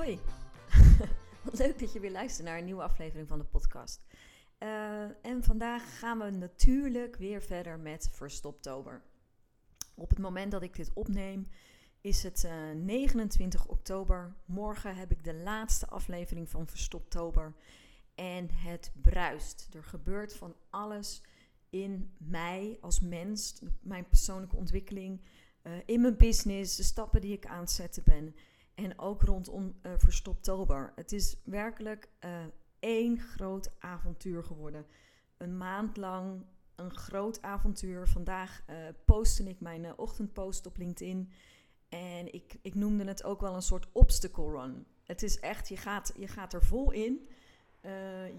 Hoi, wat leuk dat je weer luistert naar een nieuwe aflevering van de podcast. Uh, en vandaag gaan we natuurlijk weer verder met Verstoptober. Op het moment dat ik dit opneem is het uh, 29 oktober. Morgen heb ik de laatste aflevering van Verstoptober. En het bruist. Er gebeurt van alles in mij als mens, mijn persoonlijke ontwikkeling, uh, in mijn business, de stappen die ik aan het zetten ben. En ook rondom uh, Verstoptober. Het is werkelijk uh, één groot avontuur geworden. Een maand lang een groot avontuur. Vandaag uh, postte ik mijn ochtendpost op LinkedIn. En ik, ik noemde het ook wel een soort obstacle run. Het is echt, je gaat, je gaat er vol in.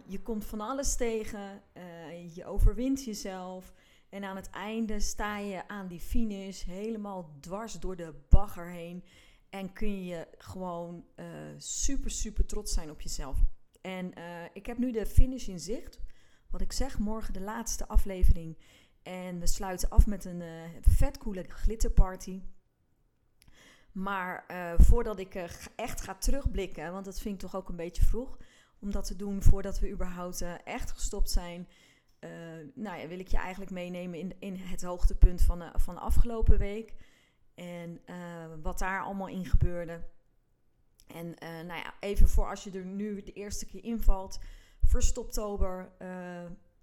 je komt van alles tegen. je overwint jezelf. En aan het einde sta je aan die finish helemaal dwars door de bagger heen. En kun je gewoon uh, super, super trots zijn op jezelf. En uh, ik heb nu de finish in zicht. Wat ik zeg, morgen de laatste aflevering. En we sluiten af met een uh, vet coole glitterparty. Maar voordat ik echt ga terugblikken, want dat vind ik toch ook een beetje vroeg om dat te doen voordat we überhaupt echt gestopt zijn. nou ja, wil ik je eigenlijk meenemen in, in het hoogtepunt van van de afgelopen week. En uh, wat daar allemaal in gebeurde. En uh, nou ja, even voor als je er nu de eerste keer invalt. Verstoptober. Uh,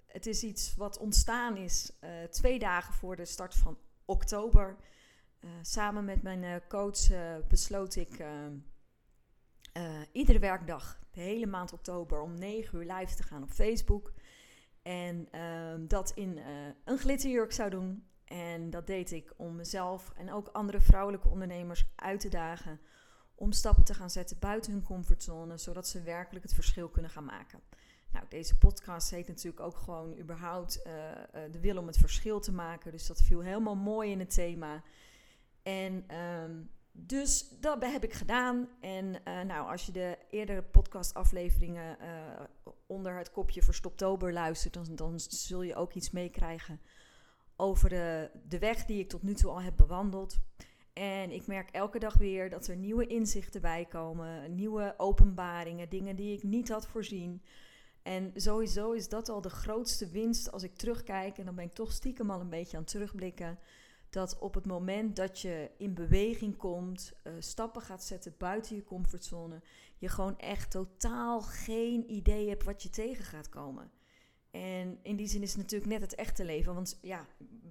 het is iets wat ontstaan is twee dagen voor de start van oktober. samen met mijn coach besloot ik iedere werkdag, de hele maand oktober, om 9 uur live te gaan op Facebook. En dat in een glitterjurk zou doen. En dat deed ik om mezelf en ook andere vrouwelijke ondernemers uit te dagen om stappen te gaan zetten buiten hun comfortzone, zodat ze werkelijk het verschil kunnen gaan maken. Nou, deze podcast heet natuurlijk ook gewoon überhaupt uh, uh, de wil om het verschil te maken. Dus dat viel helemaal mooi in het thema. En um, dus dat heb ik gedaan. En uh, nou, als je de eerdere podcastafleveringen onder het kopje Verstoptober luistert, dan, dan zul je ook iets meekrijgen over de, de weg die ik tot nu toe al heb bewandeld. En ik merk elke dag weer dat er nieuwe inzichten bij komen, nieuwe openbaringen, dingen die ik niet had voorzien. En sowieso is dat al de grootste winst als ik terugkijk. En dan ben ik toch stiekem al een beetje aan het terugblikken. Dat op het moment dat je in beweging komt, uh, stappen gaat zetten buiten je comfortzone, je gewoon echt totaal geen idee hebt wat je tegen gaat komen. En in die zin is het natuurlijk net het echte leven. Want ja,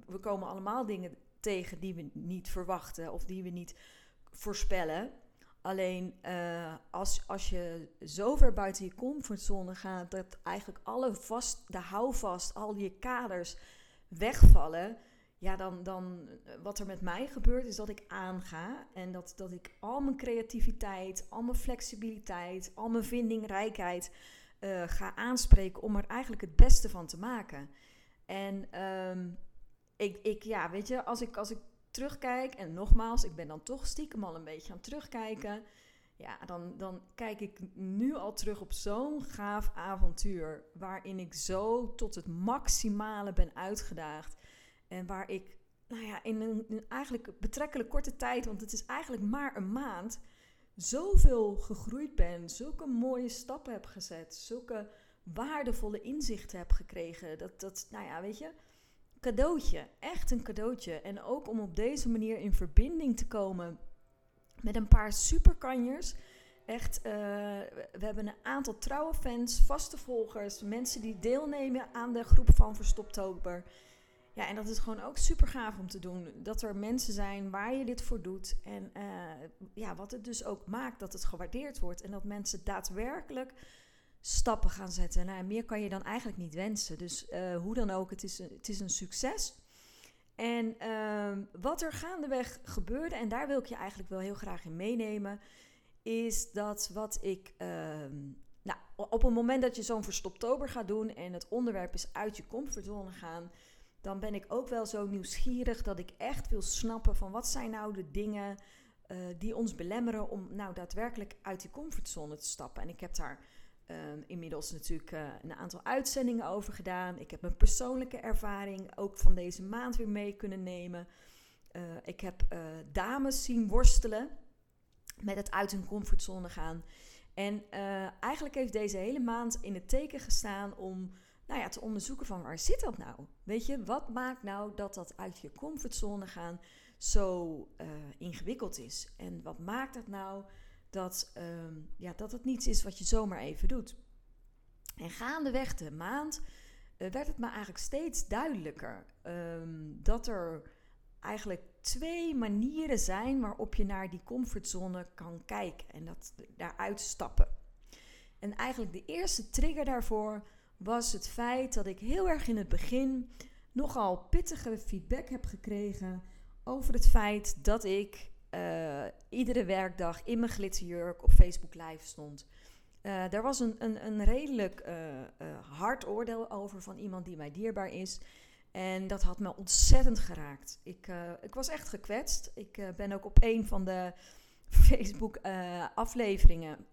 we komen allemaal dingen tegen die we niet verwachten of die we niet voorspellen. Alleen uh, als, als je zo ver buiten je comfortzone gaat dat eigenlijk alle vast, de houvast, al je kaders wegvallen. Ja, dan, dan wat er met mij gebeurt is dat ik aanga en dat, dat ik al mijn creativiteit, al mijn flexibiliteit, al mijn vindingrijkheid uh, ga aanspreken om er eigenlijk het beste van te maken. En um, ik, ik, ja, weet je, als ik, als ik terugkijk, en nogmaals, ik ben dan toch stiekem al een beetje aan terugkijken. Ja, dan, dan kijk ik nu al terug op zo'n gaaf avontuur. Waarin ik zo tot het maximale ben uitgedaagd. En waar ik, nou ja, in een eigenlijk betrekkelijk korte tijd, want het is eigenlijk maar een maand zoveel gegroeid ben, zulke mooie stappen heb gezet, zulke waardevolle inzichten heb gekregen. Dat, dat nou ja, weet je, cadeautje, echt een cadeautje. En ook om op deze manier in verbinding te komen met een paar superkanjers. Echt, uh, we hebben een aantal trouwe fans, vaste volgers, mensen die deelnemen aan de groep van Verstoptober. Ja, en dat is gewoon ook super gaaf om te doen. Dat er mensen zijn waar je dit voor doet. En uh, ja, wat het dus ook maakt dat het gewaardeerd wordt. En dat mensen daadwerkelijk stappen gaan zetten. Nou, meer kan je dan eigenlijk niet wensen. Dus uh, hoe dan ook, het is, het is een succes. En ehm, wat er gaandeweg gebeurde, en daar wil ik je eigenlijk wel heel graag in meenemen, is dat wat ik. Ehm, nou, op het moment dat je zo'n verstoptober gaat doen en het onderwerp is uit je comfortzone gaan, dan ben ik ook wel zo nieuwsgierig dat ik echt wil snappen van wat zijn nou de dingen uh, die ons belemmeren om nou daadwerkelijk uit die comfortzone te stappen. En ik heb daar um, inmiddels natuurlijk uh, een aantal uitzendingen over gedaan. Ik heb mijn persoonlijke ervaring ook van deze maand weer mee kunnen nemen. Uh, ik heb dames zien worstelen met het uit hun comfortzone gaan. En eigenlijk heeft deze hele maand in het teken gestaan om nou ja, te onderzoeken van waar zit dat nou? Weet je, wat maakt nou dat dat uit je comfortzone gaan zo uh, ingewikkeld is? En wat maakt het nou dat, uh, ja, dat het niets is wat je zomaar even doet? En gaandeweg de maand uh, werd het me eigenlijk steeds duidelijker um, dat er eigenlijk twee manieren zijn waarop je naar die comfortzone kan kijken en dat daaruit stappen. En eigenlijk de eerste trigger daarvoor was het feit dat ik heel erg in het begin nogal pittige feedback heb gekregen over het feit dat ik uh, iedere werkdag in mijn glitterjurk op Facebook Live stond. Uh, er was een, een, een redelijk uh, hard oordeel over van iemand die mij dierbaar is. En dat had me ontzettend geraakt. Ik, ik was echt gekwetst. Ik ben ook op een van de Facebook-afleveringen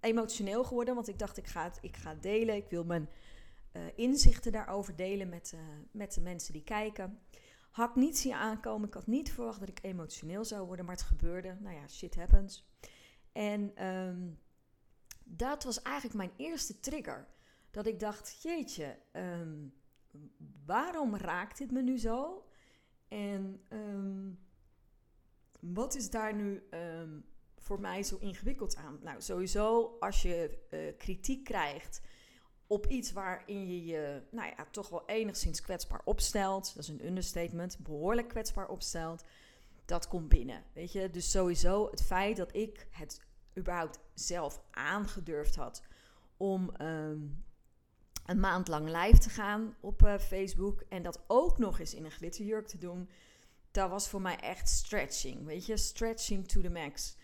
emotioneel geworden. Want ik dacht, ik ga ik ga het delen. Ik wil mijn inzichten daarover delen met, met de mensen die kijken. Had niet zien aankomen. Ik had niet verwacht dat ik emotioneel zou worden, maar het gebeurde. Nou ja, shit happens. En um, dat was eigenlijk mijn eerste trigger. Dat ik dacht, jeetje, um, waarom raakt dit me nu zo? En um, wat is daar nu voor mij zo ingewikkeld aan? Nou, sowieso als je uh, kritiek krijgt op iets waarin je je nou ja, toch wel enigszins kwetsbaar opstelt. Dat is een understatement. Behoorlijk kwetsbaar opstelt. Dat komt binnen. Weet je, dus sowieso het feit dat ik het überhaupt zelf aangedurfd had om um, een maand lang live te gaan op uh, Facebook. En dat ook nog eens in een glitterjurk te doen. Dat was voor mij echt stretching. Weet je, stretching to the max.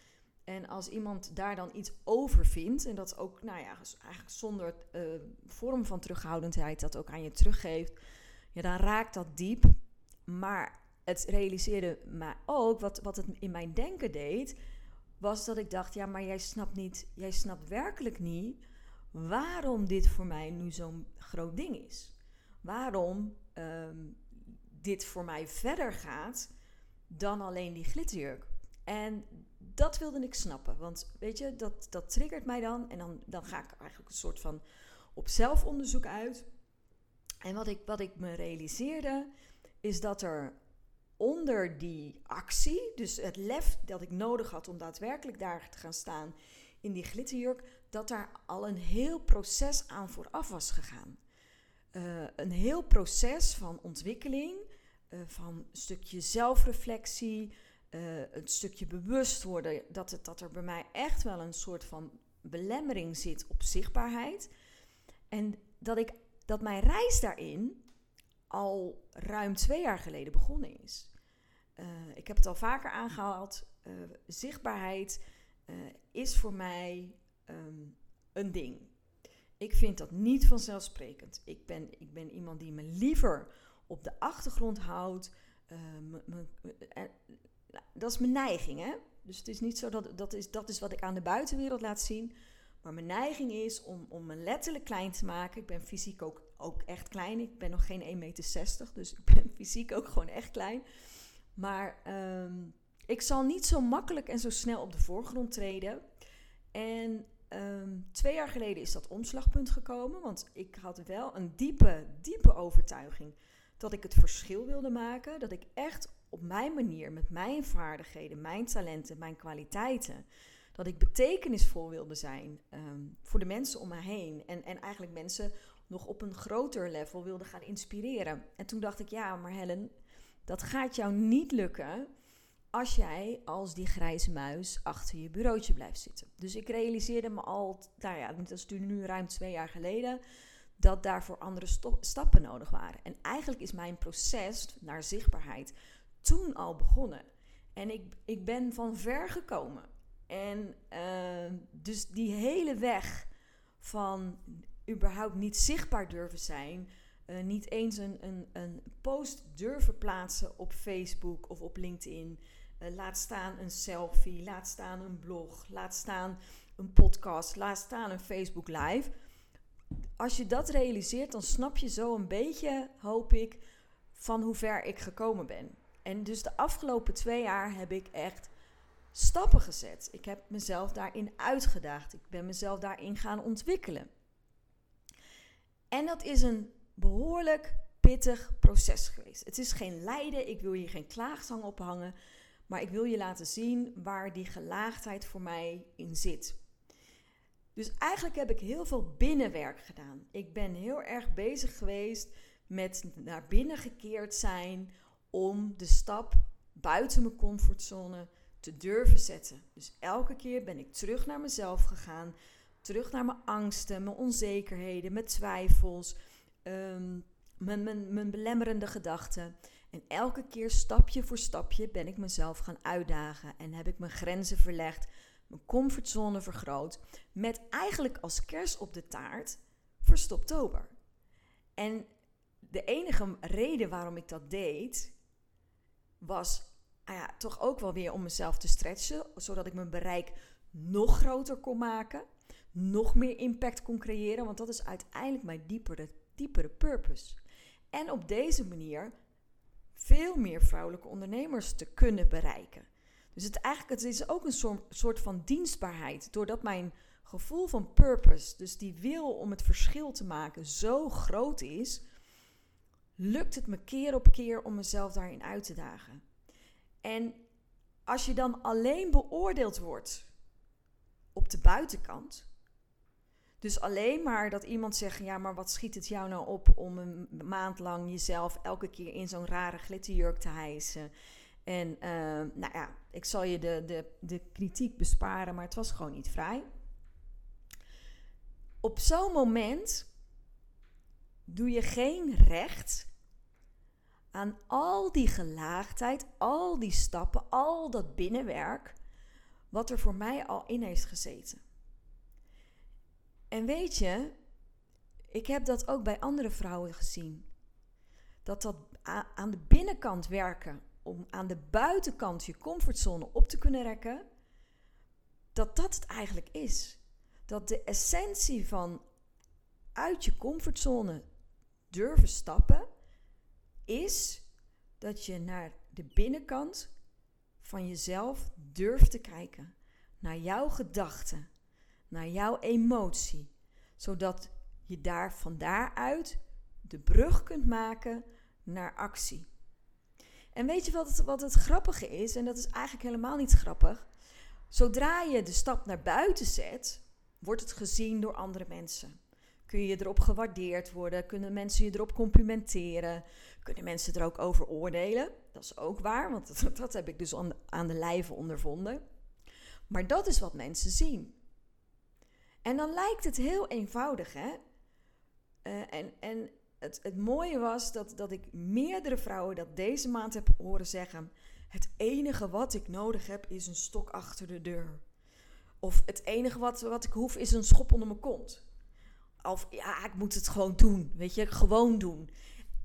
En als iemand daar dan iets over vindt, en dat ook, nou ja, eigenlijk zonder uh, vorm van terughoudendheid dat ook aan je teruggeeft, ja, dan raakt dat diep. Maar het realiseerde mij ook, wat, wat het in mijn denken deed, was dat ik dacht, ja, maar jij snapt niet, jij snapt werkelijk niet waarom dit voor mij nu zo'n groot ding is. Waarom um, dit voor mij verder gaat dan alleen die glitterjurk. En dat wilde ik snappen. Want weet je, dat, dat triggert mij dan. En dan, dan ga ik eigenlijk een soort van op zelfonderzoek uit. En wat ik, wat ik me realiseerde, is dat er onder die actie, dus het lef dat ik nodig had om daadwerkelijk daar te gaan staan in die glitterjurk, dat daar al een heel proces aan vooraf was gegaan. Uh, een heel proces van ontwikkeling, uh, van een stukje zelfreflectie, uh, een stukje bewust worden dat, het, dat er bij mij echt wel een soort van belemmering zit op zichtbaarheid. En dat, ik, dat mijn reis daarin al ruim twee jaar geleden begonnen is. Uh, ik heb het al vaker aangehaald. Zichtbaarheid is voor mij um, een ding. Ik vind dat niet vanzelfsprekend. Ik ben, ik ben iemand die me liever op de achtergrond houdt. Nou, dat is mijn neiging, hè? Dus het is niet zo dat dat is, dat is wat ik aan de buitenwereld laat zien. Maar mijn neiging is om, om me letterlijk klein te maken. Ik ben fysiek ook, ook echt klein. Ik ben nog geen 1,60 meter, dus ik ben fysiek ook gewoon echt klein. Maar um, ik zal niet zo makkelijk en zo snel op de voorgrond treden. En um, twee jaar geleden is dat omslagpunt gekomen. Want ik had wel een diepe, diepe overtuiging dat ik het verschil wilde maken. Dat ik echt op mijn manier, met mijn vaardigheden, mijn talenten, mijn kwaliteiten, dat ik betekenisvol wilde zijn um, voor de mensen om me heen. En, en eigenlijk mensen nog op een groter level wilde gaan inspireren. En toen dacht ik, ja, maar Helen, dat gaat jou niet lukken als jij als die grijze muis achter je bureautje blijft zitten. Dus ik realiseerde me al, nou ja, dat is nu ruim twee jaar geleden dat daarvoor andere stappen nodig waren. En eigenlijk is mijn proces naar zichtbaarheid toen al begonnen. En ik, ik ben van ver gekomen. En uh, dus die hele weg van überhaupt niet zichtbaar durven zijn, uh, niet eens een, een, een post durven plaatsen op Facebook of op LinkedIn. Uh, laat staan een selfie, laat staan een blog, laat staan een podcast, laat staan een Facebook Live. Als je dat realiseert, dan snap je zo een beetje, hoop ik, van hoe ver ik gekomen ben. En dus de afgelopen twee jaar heb ik echt stappen gezet. Ik heb mezelf daarin uitgedaagd. Ik ben mezelf daarin gaan ontwikkelen. En dat is een behoorlijk pittig proces geweest. Het is geen lijden, ik wil hier geen klaagzang ophangen, maar ik wil je laten zien waar die gelaagdheid voor mij in zit. Dus eigenlijk heb ik heel veel binnenwerk gedaan. Ik ben heel erg bezig geweest met naar binnen gekeerd zijn om de stap buiten mijn comfortzone te durven zetten. Dus elke keer ben ik terug naar mezelf gegaan, terug naar mijn angsten, mijn onzekerheden, mijn twijfels, ehm, mijn, mijn, mijn belemmerende gedachten. En elke keer stapje voor stapje ben ik mezelf gaan uitdagen en heb ik mijn grenzen verlegd, mijn comfortzone vergroot, met eigenlijk als kers op de taart verstoptober. En de enige reden waarom ik dat deed, was ah ja, toch ook wel weer om mezelf te stretchen, zodat ik mijn bereik nog groter kon maken, nog meer impact kon creëren, want dat is uiteindelijk mijn diepere, diepere purpose. En op deze manier veel meer vrouwelijke ondernemers te kunnen bereiken. Dus het, eigenlijk, het is ook een soort van dienstbaarheid, doordat mijn gevoel van purpose, dus die wil om het verschil te maken, zo groot is, lukt het me keer op keer om mezelf daarin uit te dagen. En als je dan alleen beoordeeld wordt op de buitenkant, dus alleen maar dat iemand zegt: Ja, maar wat schiet het jou nou op om een maand lang jezelf elke keer in zo'n rare glitterjurk te hijsen? En uh, nou ja, ik zal je de, de, de kritiek besparen, maar het was gewoon niet vrij. Op zo'n moment doe je geen recht aan al die gelaagdheid, al die stappen, al dat binnenwerk, wat er voor mij al in heeft gezeten. En weet je, ik heb dat ook bij andere vrouwen gezien. Dat dat aan de binnenkant werken, om aan de buitenkant je comfortzone op te kunnen rekken, dat dat het eigenlijk is. Dat de essentie van uit je comfortzone durven stappen, is dat je naar de binnenkant van jezelf durft te kijken. Naar jouw gedachten, naar jouw emotie. Zodat je daar van daaruit de brug kunt maken naar actie. En weet je wat het, wat het grappige is? En dat is eigenlijk helemaal niet grappig. Zodra je de stap naar buiten zet, wordt het gezien door andere mensen. Kun je erop gewaardeerd worden? Kunnen mensen je erop complimenteren? Kunnen mensen er ook over oordelen? Dat is ook waar, want dat, dat heb ik dus aan de, aan de lijve ondervonden. Maar dat is wat mensen zien. En dan lijkt het heel eenvoudig, hè? Uh, en en het, het mooie was dat, dat ik meerdere vrouwen dat deze maand heb horen zeggen: Het enige wat ik nodig heb is een stok achter de deur. Of het enige wat, wat ik hoef is een schop onder mijn kont. Of ja, ik moet het gewoon doen. Weet je, gewoon doen.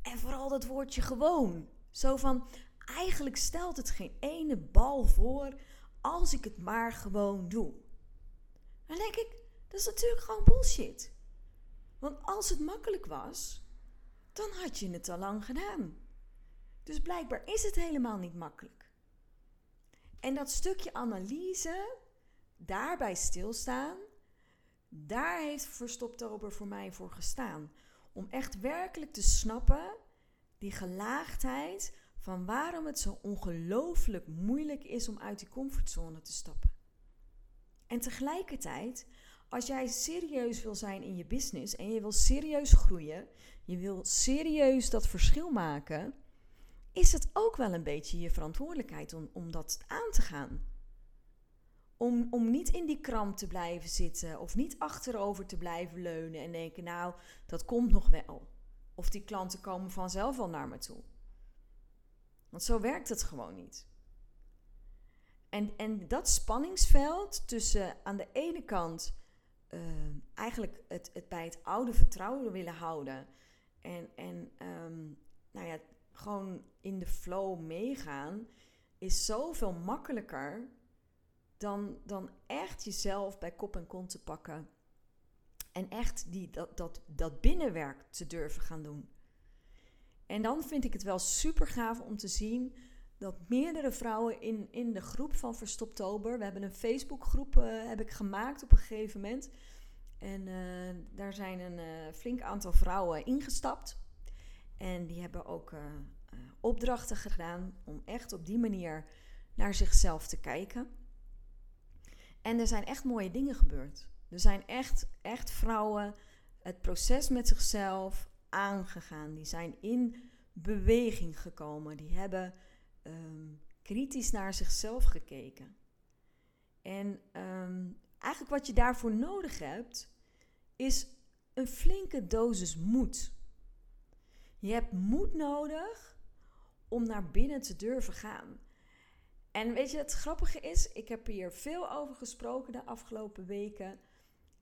En vooral dat woordje gewoon. Zo van, eigenlijk stelt het geen ene bal voor als ik het maar gewoon doe. Dan denk ik, dat is natuurlijk gewoon bullshit. Want als het makkelijk was, dan had je het al lang gedaan. Dus blijkbaar is het helemaal niet makkelijk. En dat stukje analyse, daarbij stilstaan, daar heeft Verstoptober voor mij voor gestaan. Om echt werkelijk te snappen, die gelaagdheid van waarom het zo ongelooflijk moeilijk is om uit die comfortzone te stappen. En tegelijkertijd, als jij serieus wil zijn in je business en je wil serieus groeien, je wil serieus dat verschil maken, is het ook wel een beetje je verantwoordelijkheid om, om dat aan te gaan. Om, om niet in die kramp te blijven zitten of niet achterover te blijven leunen en denken, nou, dat komt nog wel. Of die klanten komen vanzelf wel naar me toe. Want zo werkt het gewoon niet. En, en dat spanningsveld tussen aan de ene kant uh, eigenlijk het, het bij het oude vertrouwen willen houden. En, en um, nou ja, gewoon in de flow meegaan, is zoveel makkelijker dan, dan echt jezelf bij kop en kont te pakken. En echt die, dat, dat, dat binnenwerk te durven gaan doen. En dan vind ik het wel super gaaf om te zien dat meerdere vrouwen in, in de groep van Verstoptober. We hebben een Facebookgroep uh, heb ik gemaakt op een gegeven moment. En uh, daar zijn een uh, flink aantal vrouwen ingestapt. En die hebben ook opdrachten gedaan om echt op die manier naar zichzelf te kijken. En er zijn echt mooie dingen gebeurd. Er zijn echt, echt vrouwen het proces met zichzelf aangegaan. Die zijn in beweging gekomen. Die hebben um, kritisch naar zichzelf gekeken. En um, eigenlijk wat je daarvoor nodig hebt, is een flinke dosis moed. Je hebt moed nodig om naar binnen te durven gaan. En weet je, het grappige is, ik heb hier veel over gesproken de afgelopen weken.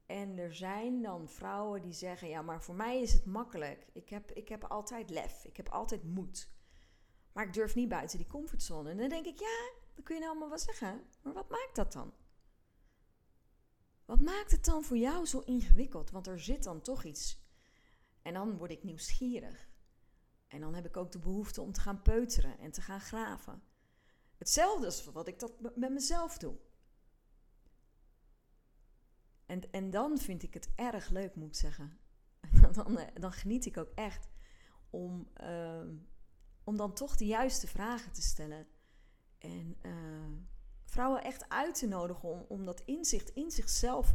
En er zijn dan vrouwen die zeggen: Ja, maar voor mij is het makkelijk. Ik heb, ik heb altijd lef, ik heb altijd moed. Maar ik durf niet buiten die comfortzone. En dan denk ik: Ja, dan kun je nou allemaal wel zeggen. Maar wat maakt dat dan? Wat maakt het dan voor jou zo ingewikkeld? Want er zit dan toch iets. En dan word ik nieuwsgierig. En dan heb ik ook de behoefte om te gaan peuteren en te gaan graven. Hetzelfde is wat ik dat met mezelf doe. En, en dan vind ik het erg leuk, moet ik zeggen. dan, eh, dan geniet ik ook echt om, uh, om dan toch de juiste vragen te stellen. En uh, vrouwen echt uit te nodigen om, om dat inzicht in zichzelf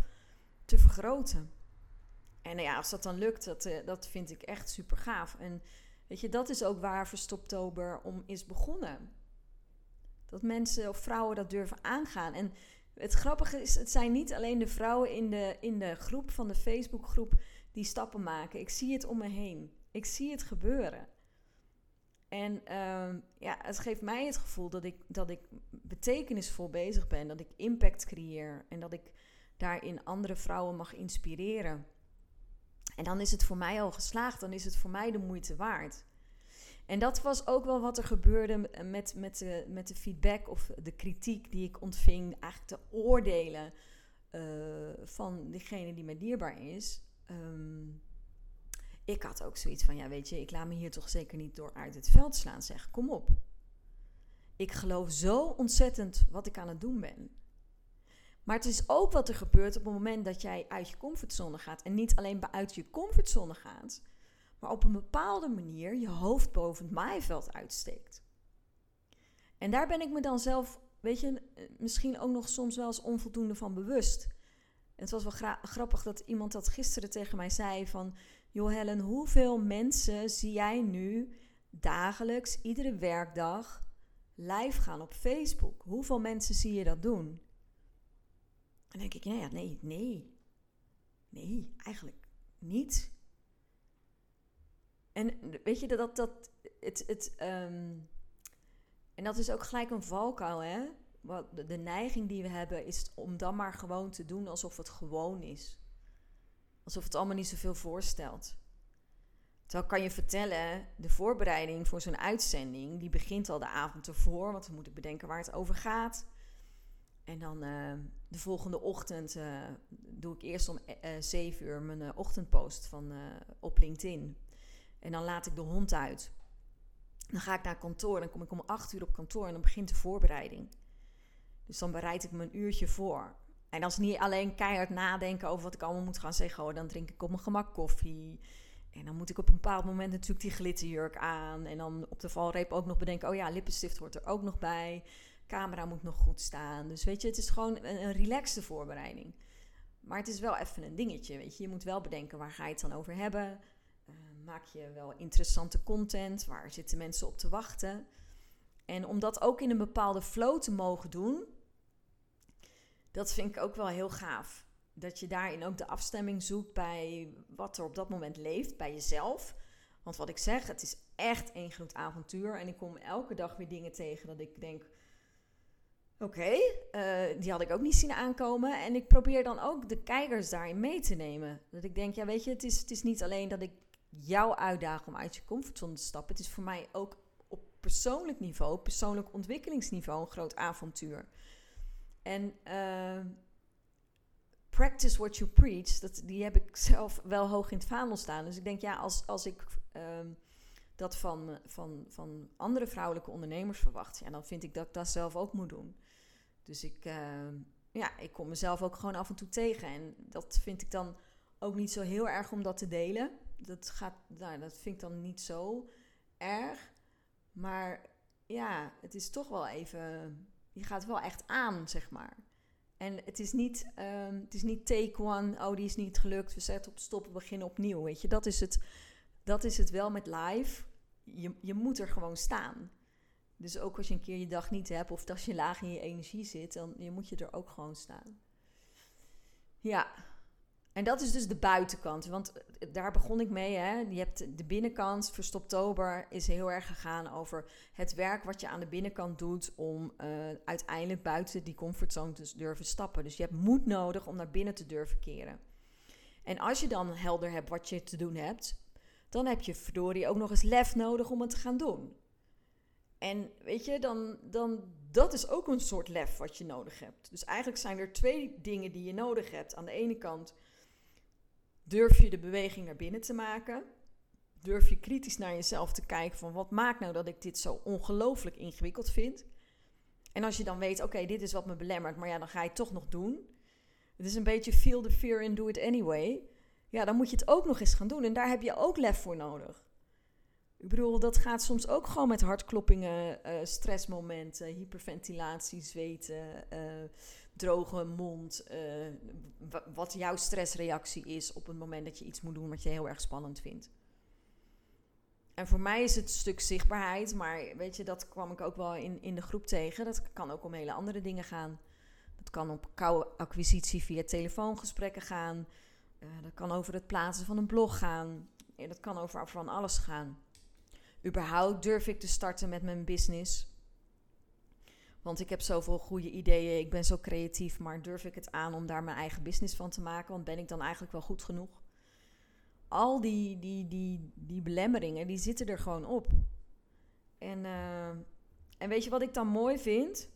te vergroten. En nou ja, als dat dan lukt, dat, uh, dat vind ik echt super gaaf. En weet je, dat is ook waar Verstoptober om is begonnen. Dat mensen of vrouwen dat durven aangaan. En het grappige is, het zijn niet alleen de vrouwen in de, in de groep van de Facebookgroep die stappen maken. Ik zie het om me heen. Ik zie het gebeuren. En uh, ja, het geeft mij het gevoel dat ik, dat ik betekenisvol bezig ben, dat ik impact creëer en dat ik daarin andere vrouwen mag inspireren. En dan is het voor mij al geslaagd, dan is het voor mij de moeite waard. En dat was ook wel wat er gebeurde met, met, de, met de feedback of de kritiek die ik ontving, eigenlijk de oordelen uh, van degene die mij dierbaar is. Um, ik had ook zoiets van, ja weet je, ik laat me hier toch zeker niet door uit het veld slaan. Zeg, kom op. Ik geloof zo ontzettend wat ik aan het doen ben. Maar het is ook wat er gebeurt op het moment dat jij uit je comfortzone gaat. En niet alleen uit je comfortzone gaat, maar op een bepaalde manier je hoofd boven het maaiveld uitsteekt. En daar ben ik me dan zelf, weet je, misschien ook nog soms wel eens onvoldoende van bewust. het was wel grappig dat iemand dat gisteren tegen mij zei van... Joh Helen, hoeveel mensen zie jij nu dagelijks, iedere werkdag, live gaan op Facebook? Hoeveel mensen zie je dat doen? En dan denk ik, nee, nee, nee. Nee, eigenlijk niet. En weet je, dat, dat, het, het, um, en dat is ook gelijk een valkuil, hè? De, de neiging die we hebben is om dan maar gewoon te doen alsof het gewoon is. Alsof het allemaal niet zoveel voorstelt. Terwijl kan je vertellen, de voorbereiding voor zo'n uitzending, die begint al de avond ervoor, want dan moet ik bedenken waar het over gaat. En dan uh, de volgende ochtend uh, doe ik eerst om eh, 7 uur mijn ochtendpost van, op LinkedIn. En dan laat ik de hond uit. Dan ga ik naar kantoor, dan kom ik om 8 uur op kantoor en dan begint de voorbereiding. Dus dan bereid ik me een uurtje voor. En is niet alleen keihard nadenken over wat ik allemaal moet gaan zeggen. Dan drink ik op mijn gemak koffie. En dan moet ik op een bepaald moment natuurlijk die glitterjurk aan. En dan op de valreep ook nog bedenken: oh ja, lippenstift hoort er ook nog bij. Camera moet nog goed staan. Dus weet je, het is gewoon een, een relaxte voorbereiding. Maar het is wel even een dingetje, weet je. Je moet wel bedenken, waar ga je het dan over hebben? Uh, maak je wel interessante content? Waar zitten mensen op te wachten? En om dat ook in een bepaalde flow te mogen doen, dat vind ik ook wel heel gaaf. Dat je daarin ook de afstemming zoekt bij wat er op dat moment leeft, bij jezelf. Want wat ik zeg, het is echt een groot avontuur. En ik kom elke dag weer dingen tegen dat ik denk: oké, eh, die had ik ook niet zien aankomen. En ik probeer dan ook de kijkers daarin mee te nemen. Dat ik denk: ja, weet je, het is, het is niet alleen dat ik jou uitdaag om uit je comfortzone te stappen. Het is voor mij ook op persoonlijk niveau, persoonlijk ontwikkelingsniveau, een groot avontuur. En uh, practice what you preach, dat, die heb ik zelf wel hoog in het vaandel staan. Dus ik denk, ja, als, als ik uh, dat van, van, van andere vrouwelijke ondernemers verwacht, ja, dan vind ik dat ik dat zelf ook moet doen. Dus ik, uh, ja, ik kom mezelf ook gewoon af en toe tegen. En dat vind ik dan ook niet zo heel erg om dat te delen. Dat, gaat, nou, dat vind ik dan niet zo erg. Maar ja, het is toch wel even. Je gaat wel echt aan, zeg maar. En het is niet, um, het is niet take one, oh die is niet gelukt, we zetten op stop, we beginnen opnieuw. Weet je, dat is het, dat is het wel met live. Je, je moet er gewoon staan. Dus ook als je een keer je dag niet hebt of als je laag in je energie zit, dan je moet je er ook gewoon staan. Ja, en dat is dus de buitenkant. Want daar begon ik mee. Hè. Je hebt de binnenkant, Verstoptober, is heel erg gegaan over het werk wat je aan de binnenkant doet om uh, uiteindelijk buiten die comfortzone te durven stappen. Dus je hebt moed nodig om naar binnen te durven keren. En als je dan helder hebt wat je te doen hebt, dan heb je verdorie ook nog eens lef nodig om het te gaan doen. En weet je, dan, dan dat is ook een soort lef wat je nodig hebt. Dus eigenlijk zijn er twee dingen die je nodig hebt. Aan de ene kant Durf je de beweging naar binnen te maken? Durf je kritisch naar jezelf te kijken van wat maakt nou dat ik dit zo ongelooflijk ingewikkeld vind? En als je dan weet, oké, dit is wat me belemmert, maar ja, dan ga je het toch nog doen. Het is een beetje feel the fear and do it anyway. Ja, dan moet je het ook nog eens gaan doen. En daar heb je ook lef voor nodig. Ik bedoel, dat gaat soms ook gewoon met hartkloppingen, uh, stressmomenten, hyperventilatie, zweten, uh, droge mond, uh, wat jouw stressreactie is op het moment dat je iets moet doen wat je heel erg spannend vindt. En voor mij is het stuk zichtbaarheid, maar weet je, dat kwam ik ook wel in, in de groep tegen. Dat kan ook om hele andere dingen gaan. Dat kan op koude acquisitie via telefoongesprekken gaan. Uh, dat kan over het plaatsen van een blog gaan. Ja, dat kan over van alles gaan. Überhaupt durf ik te starten met mijn business. Want ik heb zoveel goede ideeën, ik ben zo creatief, maar durf ik het aan om daar mijn eigen business van te maken? Want ben ik dan eigenlijk wel goed genoeg? Al die, die, die, die belemmeringen, die zitten er gewoon op. En, uh, en weet je wat ik dan mooi vind?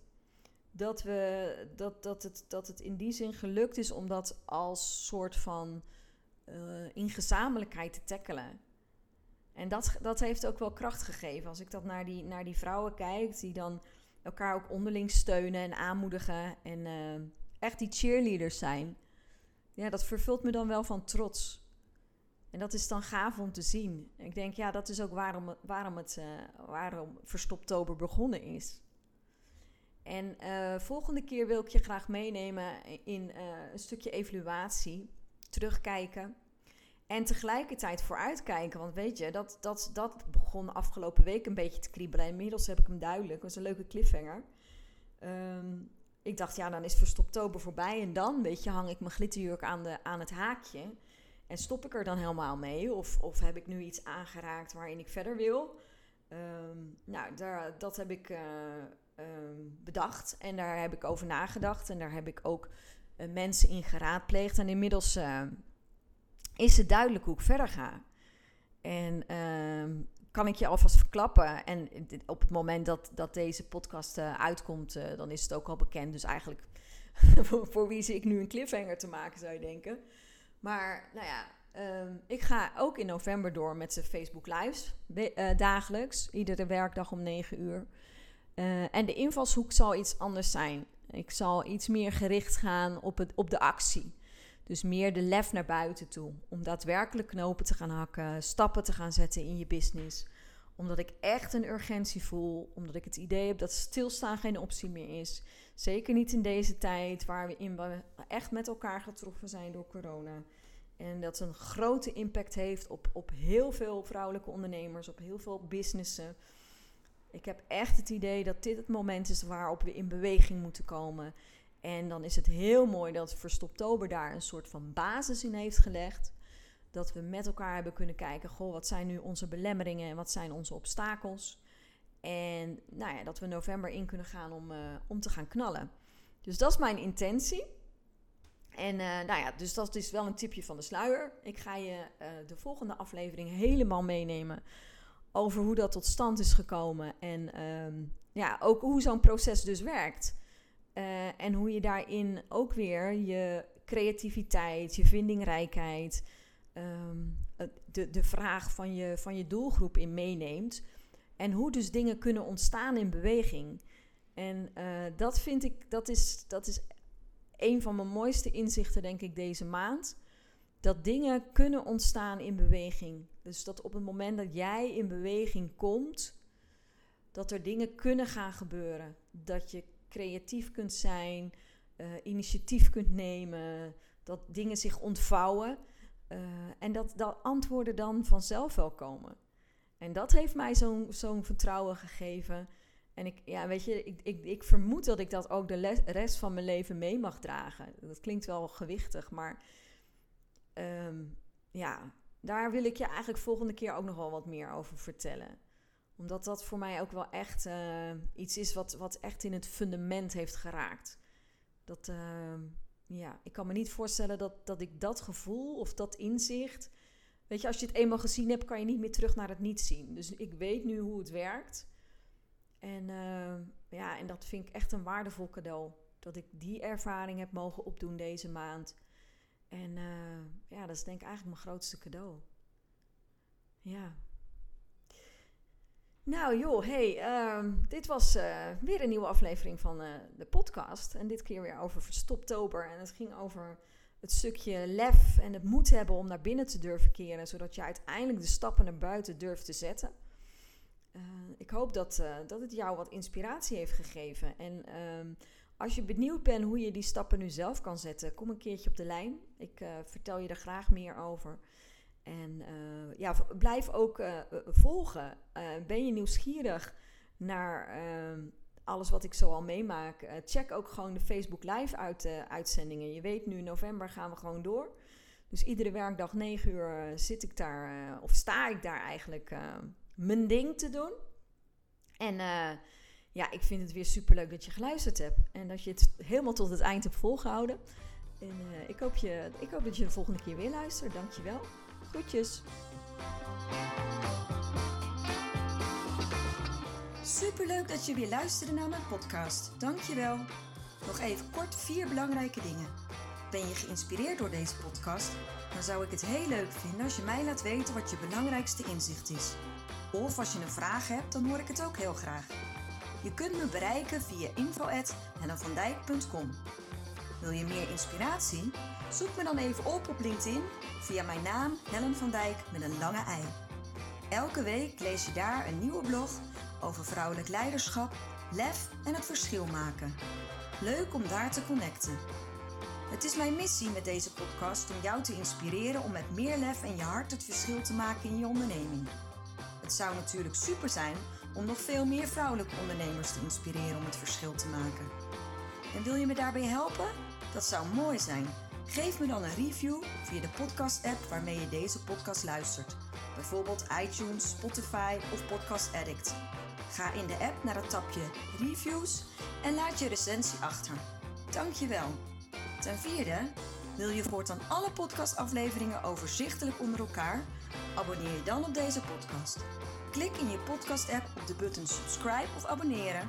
Dat, we, dat, dat, het, dat het in die zin gelukt is om dat als soort van uh, in gezamenlijkheid te tackelen. En dat, dat heeft ook wel kracht gegeven. Als ik dat naar die, naar die vrouwen kijk, die dan elkaar ook onderling steunen en aanmoedigen. En uh, echt die cheerleaders zijn. Ja, dat vervult me dan wel van trots. En dat is dan gaaf om te zien. Ik denk, ja, dat is ook waarom, waarom het uh, waarom Verstoptober begonnen is. En uh, volgende keer wil ik je graag meenemen in een stukje evaluatie. Terugkijken. En tegelijkertijd vooruitkijken. Want weet je, dat, dat, dat begon afgelopen week een beetje te kriebelen. Inmiddels heb ik hem duidelijk. Dat was een leuke cliffhanger. Um, ik dacht, ja, dan is Verstoptober voorbij. En dan, weet je, hang ik mijn glitterjurk aan, de, aan het haakje. En stop ik er dan helemaal mee? Of, of heb ik nu iets aangeraakt waarin ik verder wil? Um, nou, daar, dat heb ik uh, um, bedacht. En daar heb ik over nagedacht. En daar heb ik ook uh, mensen in geraadpleegd. En inmiddels... Is het duidelijk hoe ik verder ga. En uh, kan ik je alvast verklappen. En op het moment dat, dat deze podcast uh, uitkomt, uh, dan is het ook al bekend. Dus eigenlijk voor, wie zie ik nu een cliffhanger te maken, zou je denken. Maar nou ja, um, ik ga ook in november door met de Facebook Lives. Uh, dagelijks, iedere werkdag om 9 uur. en de invalshoek zal iets anders zijn. Ik zal iets meer gericht gaan op, het, op de actie. Dus meer de lef naar buiten toe. Om daadwerkelijk knopen te gaan hakken, stappen te gaan zetten in je business. Omdat ik echt een urgentie voel. Omdat ik het idee heb dat stilstaan geen optie meer is. Zeker niet in deze tijd waarin we echt met elkaar getroffen zijn door corona. En dat een grote impact heeft op, op heel veel vrouwelijke ondernemers, op heel veel businessen. Ik heb echt het idee dat dit het moment is waarop we in beweging moeten komen. En dan is het heel mooi dat Verstoptober daar een soort van basis in heeft gelegd. Dat we met elkaar hebben kunnen kijken, goh, wat zijn nu onze belemmeringen en wat zijn onze obstakels? En nou ja, dat we november in kunnen gaan om, uh, om te gaan knallen. Dus dat is mijn intentie. En uh, nou ja, dus dat is wel een tipje van de sluier. Ik ga je uh, de volgende aflevering helemaal meenemen over hoe dat tot stand is gekomen. En um, ja, ook hoe zo'n proces dus werkt. Uh, en hoe je daarin ook weer je creativiteit, je vindingrijkheid, um, de, de vraag van je, van je doelgroep in meeneemt. En hoe dus dingen kunnen ontstaan in beweging. En uh, dat vind ik, dat is, dat is een van mijn mooiste inzichten, denk ik, deze maand. Dat dingen kunnen ontstaan in beweging. Dus dat op het moment dat jij in beweging komt, dat er dingen kunnen gaan gebeuren. Dat je creatief kunt zijn, uh, initiatief kunt nemen, dat dingen zich ontvouwen. Uh, en dat, dat antwoorden dan vanzelf wel komen. En dat heeft mij zo'n vertrouwen gegeven. En ik, ja, weet je, ik, ik, ik vermoed dat ik dat ook de rest van mijn leven mee mag dragen. Dat klinkt wel gewichtig, maar um, ja, daar wil ik je eigenlijk volgende keer ook nog wel wat meer over vertellen. Omdat dat voor mij ook wel echt uh, iets is wat, wat echt in het fundament heeft geraakt. Dat, uh, ja, ik kan me niet voorstellen dat, dat ik dat gevoel of dat inzicht. Weet je, als je het eenmaal gezien hebt, kan je niet meer terug naar het niet zien. Dus ik weet nu hoe het werkt. En uh, ja, en dat vind ik echt een waardevol cadeau. Dat ik die ervaring heb mogen opdoen deze maand. En ja, dat is denk ik eigenlijk mijn grootste cadeau. Ja. Nou joh, hey, uh, dit was uh, weer een nieuwe aflevering van uh, de podcast. En dit keer weer over Verstoptober. En het ging over het stukje lef en het moed hebben om naar binnen te durven keren. Zodat je uiteindelijk de stappen naar buiten durft te zetten. Uh, ik hoop dat, dat het jou wat inspiratie heeft gegeven. En ehm, als je benieuwd bent hoe je die stappen nu zelf kan zetten, kom een keertje op de lijn. Ik vertel je er graag meer over. En uh, ja, blijf ook uh, volgen. ben je nieuwsgierig naar ehm, alles wat ik zo al meemaak? check ook gewoon de Facebook Live uit, uitzendingen. Je weet nu, november gaan we gewoon door. Dus iedere werkdag 9 uur zit ik daar, of sta ik daar eigenlijk mijn ding te doen. En ja, ik vind het weer superleuk dat je geluisterd hebt. En dat je het helemaal tot het eind hebt volgehouden. En ik, hoop je, ik hoop dat je de volgende keer weer luistert. Dankjewel. Groetjes. Superleuk dat je weer luisterde naar mijn podcast. Dankjewel. Nog even kort vier belangrijke dingen. Ben je geïnspireerd door deze podcast? Dan zou ik het heel leuk vinden als je mij laat weten wat je belangrijkste inzicht is. Of als je een vraag hebt, dan hoor ik het ook heel graag. Je kunt me bereiken via info.hellenvandijk.com. Wil je meer inspiratie? Zoek me dan even op op LinkedIn via mijn naam Helen van Dijk met een lange ei. Elke week lees je daar een nieuwe blog over vrouwelijk leiderschap, lef en het verschil maken. Leuk om daar te connecten. Het is mijn missie met deze podcast om jou te inspireren om met meer lef en je hart het verschil te maken in je onderneming. Het zou natuurlijk super zijn om nog veel meer vrouwelijke ondernemers te inspireren om het verschil te maken. En wil je me daarbij helpen? Dat zou mooi zijn. Geef me dan een review via de podcast-app waarmee je deze podcast luistert. Bijvoorbeeld iTunes, Spotify of Podcast Addict. Ga in de app naar het tapje Reviews en laat je recensie achter. Dankjewel. Ten vierde, wil je voortaan alle podcastafleveringen overzichtelijk onder elkaar? Abonneer je dan op deze podcast. Klik in je podcast-app op de button subscribe of abonneren.